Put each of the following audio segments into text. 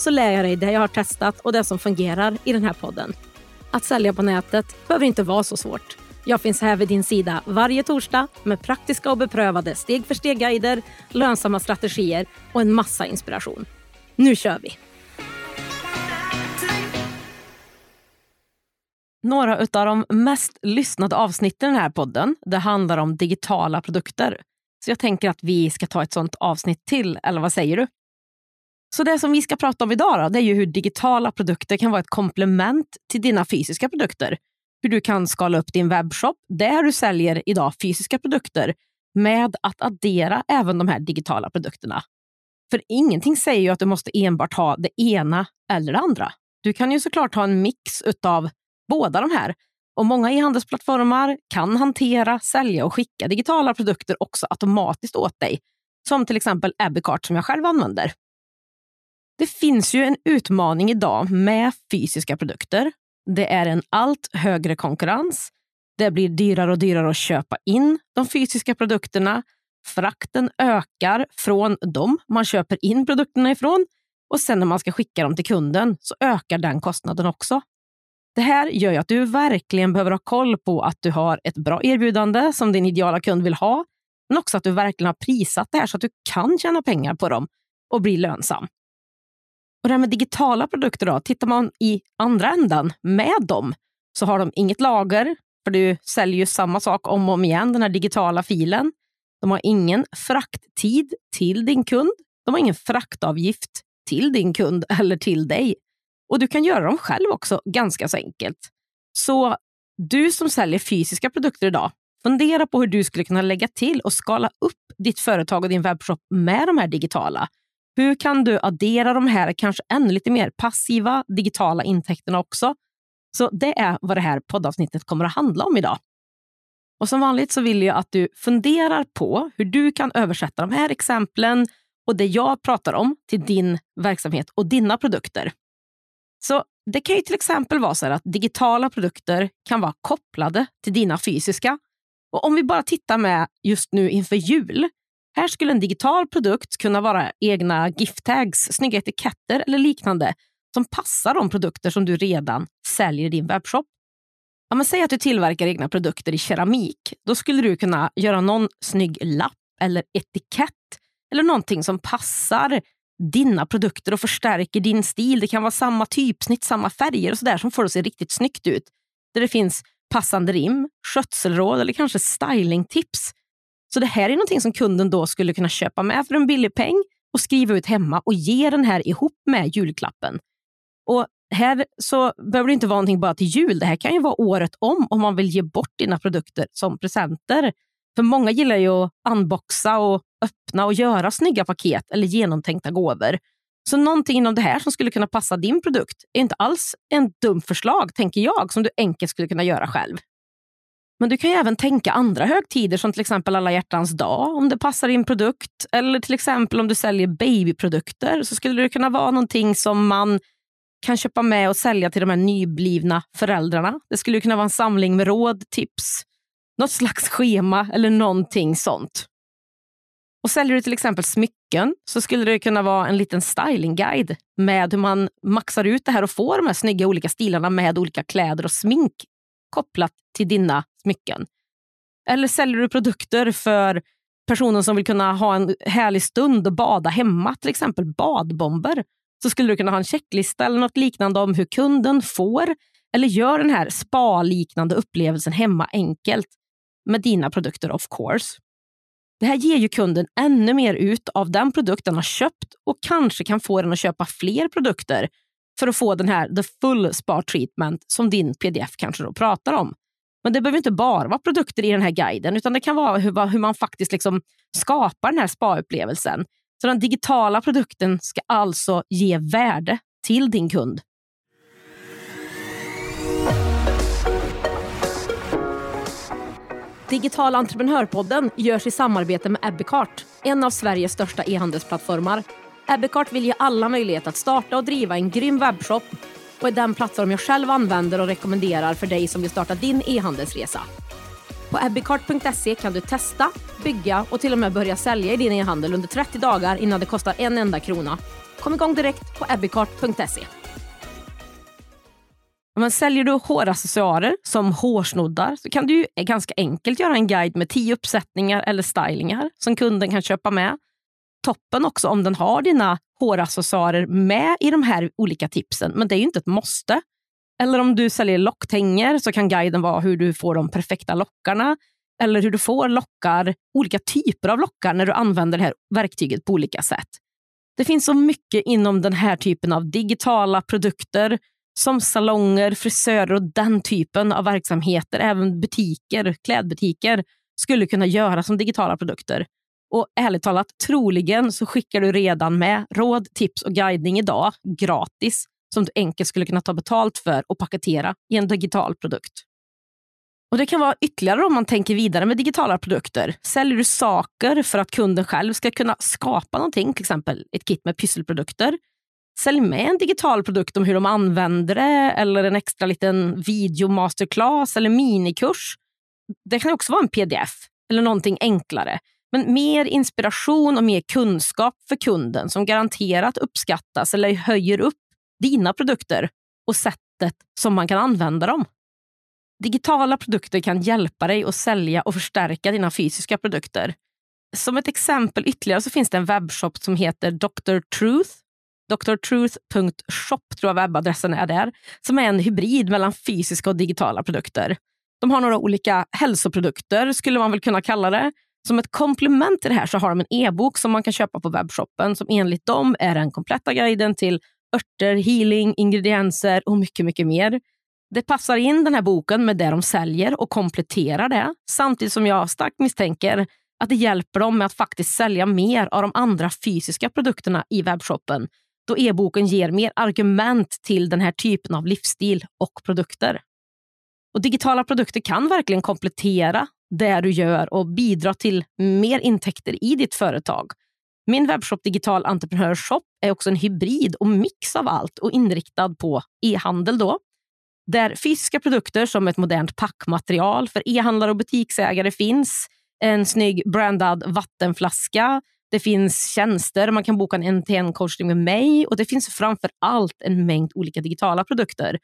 så lär jag dig det jag har testat och det som fungerar i den här podden. Att sälja på nätet behöver inte vara så svårt. Jag finns här vid din sida varje torsdag med praktiska och beprövade steg för steg-guider, lönsamma strategier och en massa inspiration. Nu kör vi! Några av de mest lyssnade avsnitten i den här podden det handlar om digitala produkter. Så jag tänker att vi ska ta ett sånt avsnitt till, eller vad säger du? Så det som vi ska prata om idag då, det är ju hur digitala produkter kan vara ett komplement till dina fysiska produkter. Hur du kan skala upp din webbshop där du säljer idag fysiska produkter med att addera även de här digitala produkterna. För ingenting säger ju att du måste enbart ha det ena eller det andra. Du kan ju såklart ha en mix av båda de här. Och Många e-handelsplattformar kan hantera, sälja och skicka digitala produkter också automatiskt åt dig. Som till exempel Abbeycart som jag själv använder. Det finns ju en utmaning idag med fysiska produkter. Det är en allt högre konkurrens. Det blir dyrare och dyrare att köpa in de fysiska produkterna. Frakten ökar från dem man köper in produkterna ifrån och sen när man ska skicka dem till kunden så ökar den kostnaden också. Det här gör ju att du verkligen behöver ha koll på att du har ett bra erbjudande som din ideala kund vill ha, men också att du verkligen har prissatt det här så att du kan tjäna pengar på dem och bli lönsam. Och det här med digitala produkter, då, tittar man i andra ändan med dem så har de inget lager, för du säljer ju samma sak om och om igen, den här digitala filen. De har ingen frakttid till din kund. De har ingen fraktavgift till din kund eller till dig. Och du kan göra dem själv också, ganska så enkelt. Så du som säljer fysiska produkter idag, fundera på hur du skulle kunna lägga till och skala upp ditt företag och din webbshop med de här digitala. Hur kan du addera de här kanske ännu lite mer passiva digitala intäkterna också? Så det är vad det här poddavsnittet kommer att handla om idag. Och Som vanligt så vill jag att du funderar på hur du kan översätta de här exemplen och det jag pratar om till din verksamhet och dina produkter. Så Det kan ju till exempel vara så att digitala produkter kan vara kopplade till dina fysiska. Och Om vi bara tittar med just nu inför jul här skulle en digital produkt kunna vara egna gift-tags, snygga etiketter eller liknande som passar de produkter som du redan säljer i din webbshop. Ja, men säg att du tillverkar egna produkter i keramik. Då skulle du kunna göra någon snygg lapp eller etikett eller någonting som passar dina produkter och förstärker din stil. Det kan vara samma typsnitt, samma färger och sådär som får det att se riktigt snyggt ut. Där det finns passande rim, skötselråd eller kanske stylingtips så det här är någonting som kunden då skulle kunna köpa med för en billig peng och skriva ut hemma och ge den här ihop med julklappen. Och här så behöver det inte vara någonting bara till jul. Det här kan ju vara året om om man vill ge bort dina produkter som presenter. För många gillar ju att unboxa och öppna och göra snygga paket eller genomtänkta gåvor. Så någonting inom det här som skulle kunna passa din produkt är inte alls en dum förslag, tänker jag, som du enkelt skulle kunna göra själv. Men du kan ju även tänka andra högtider som till exempel alla hjärtans dag om det passar din produkt. Eller till exempel om du säljer babyprodukter så skulle det kunna vara någonting som man kan köpa med och sälja till de här nyblivna föräldrarna. Det skulle kunna vara en samling med råd, tips, något slags schema eller någonting sånt. Och Säljer du till exempel smycken så skulle det kunna vara en liten stylingguide med hur man maxar ut det här och får de här snygga olika stilarna med olika kläder och smink kopplat till dina smycken. Eller säljer du produkter för personen som vill kunna ha en härlig stund och bada hemma, till exempel badbomber, så skulle du kunna ha en checklista eller något liknande om hur kunden får eller gör den här spa-liknande upplevelsen hemma enkelt med dina produkter of course. Det här ger ju kunden ännu mer ut av den produkt den har köpt och kanske kan få den att köpa fler produkter för att få den här the full spa treatment som din pdf kanske då pratar om. Men det behöver inte bara vara produkter i den här guiden, utan det kan vara hur, hur man faktiskt liksom skapar den här spa-upplevelsen. Så den digitala produkten ska alltså ge värde till din kund. Digital entreprenörpodden görs i samarbete med Ebbecart, en av Sveriges största e-handelsplattformar. Ebbecart vill ge alla möjlighet att starta och driva en grym webbshop och är den plattform jag själv använder och rekommenderar för dig som vill starta din e-handelsresa. På ebbicart.se kan du testa, bygga och till och med börja sälja i din e-handel under 30 dagar innan det kostar en enda krona. Kom igång direkt på ebbicart.se. Men säljer du håraccessoarer som hårsnoddar så kan du ganska enkelt göra en guide med 10 uppsättningar eller stylingar som kunden kan köpa med. Toppen också om den har dina håraccessoarer med i de här olika tipsen, men det är ju inte ett måste. Eller om du säljer locktänger så kan guiden vara hur du får de perfekta lockarna eller hur du får lockar, olika typer av lockar när du använder det här verktyget på olika sätt. Det finns så mycket inom den här typen av digitala produkter som salonger, frisörer och den typen av verksamheter, även butiker, klädbutiker, skulle kunna göra som digitala produkter. Och ärligt talat, troligen så skickar du redan med råd, tips och guidning idag gratis som du enkelt skulle kunna ta betalt för och paketera i en digital produkt. Och Det kan vara ytterligare om man tänker vidare med digitala produkter. Säljer du saker för att kunden själv ska kunna skapa någonting, till exempel ett kit med pysselprodukter. Sälj med en digital produkt om hur de använder det eller en extra liten video masterclass eller minikurs. Det kan också vara en pdf eller någonting enklare. Men mer inspiration och mer kunskap för kunden som garanterat uppskattas eller höjer upp dina produkter och sättet som man kan använda dem. Digitala produkter kan hjälpa dig att sälja och förstärka dina fysiska produkter. Som ett exempel ytterligare så finns det en webbshop som heter Dr. Truth. drtruth.shop tror jag webbadressen är där. Som är en hybrid mellan fysiska och digitala produkter. De har några olika hälsoprodukter skulle man väl kunna kalla det. Som ett komplement till det här så har de en e-bok som man kan köpa på webbshoppen som enligt dem är den kompletta guiden till örter, healing, ingredienser och mycket, mycket mer. Det passar in den här boken med det de säljer och kompletterar det. Samtidigt som jag starkt misstänker att det hjälper dem med att faktiskt sälja mer av de andra fysiska produkterna i webbshoppen. Då e-boken ger mer argument till den här typen av livsstil och produkter. Och Digitala produkter kan verkligen komplettera det du gör och bidra till mer intäkter i ditt företag. Min webbshop Digital Entreprenör Shop är också en hybrid och mix av allt och inriktad på e-handel. då. Där fysiska produkter som ett modernt packmaterial för e-handlare och butiksägare finns. En snygg brandad vattenflaska. Det finns tjänster, man kan boka en en coachning med mig och det finns framför allt en mängd olika digitala produkter.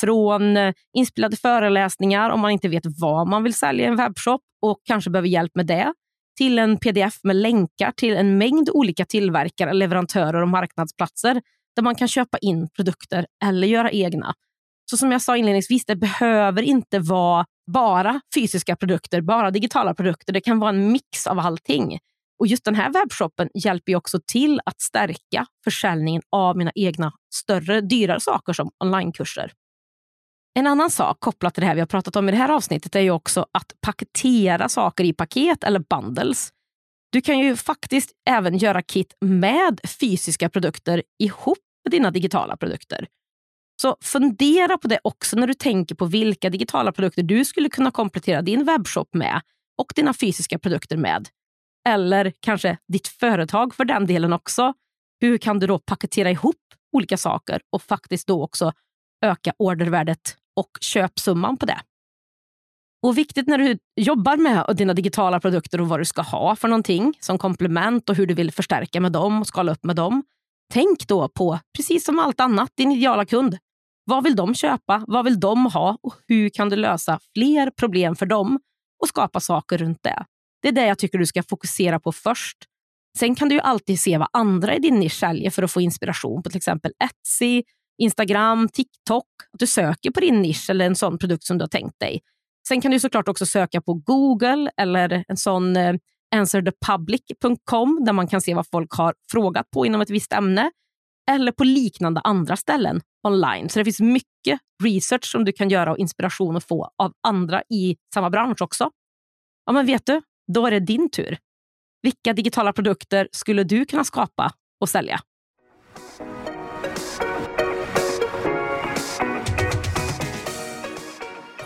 Från eh, inspelade föreläsningar om man inte vet vad man vill sälja i en webbshop och kanske behöver hjälp med det till en pdf med länkar till en mängd olika tillverkare, leverantörer och marknadsplatser där man kan köpa in produkter eller göra egna. Så som jag sa inledningsvis, det behöver inte vara bara fysiska produkter, bara digitala produkter. Det kan vara en mix av allting. Och just den här webbshoppen hjälper också till att stärka försäljningen av mina egna större, dyrare saker som onlinekurser. En annan sak kopplat till det här vi har pratat om i det här avsnittet är ju också att paketera saker i paket eller bundles. Du kan ju faktiskt även göra kit med fysiska produkter ihop med dina digitala produkter. Så fundera på det också när du tänker på vilka digitala produkter du skulle kunna komplettera din webbshop med och dina fysiska produkter med. Eller kanske ditt företag för den delen också. Hur kan du då paketera ihop olika saker och faktiskt då också öka ordervärdet och köpsumman på det. Och Viktigt när du jobbar med dina digitala produkter och vad du ska ha för någonting som komplement och hur du vill förstärka med dem och skala upp med dem. Tänk då på, precis som allt annat, din ideala kund. Vad vill de köpa? Vad vill de ha? Och hur kan du lösa fler problem för dem och skapa saker runt det? Det är det jag tycker du ska fokusera på först. Sen kan du ju alltid se vad andra i din nisch säljer för att få inspiration på till exempel Etsy, Instagram, TikTok. Att du söker på din nisch eller en sån produkt som du har tänkt dig. Sen kan du såklart också söka på Google eller en sån eh, answerthepublic.com där man kan se vad folk har frågat på inom ett visst ämne. Eller på liknande andra ställen online. Så det finns mycket research som du kan göra och inspiration att få av andra i samma bransch också. Ja, men vet du, då är det din tur. Vilka digitala produkter skulle du kunna skapa och sälja?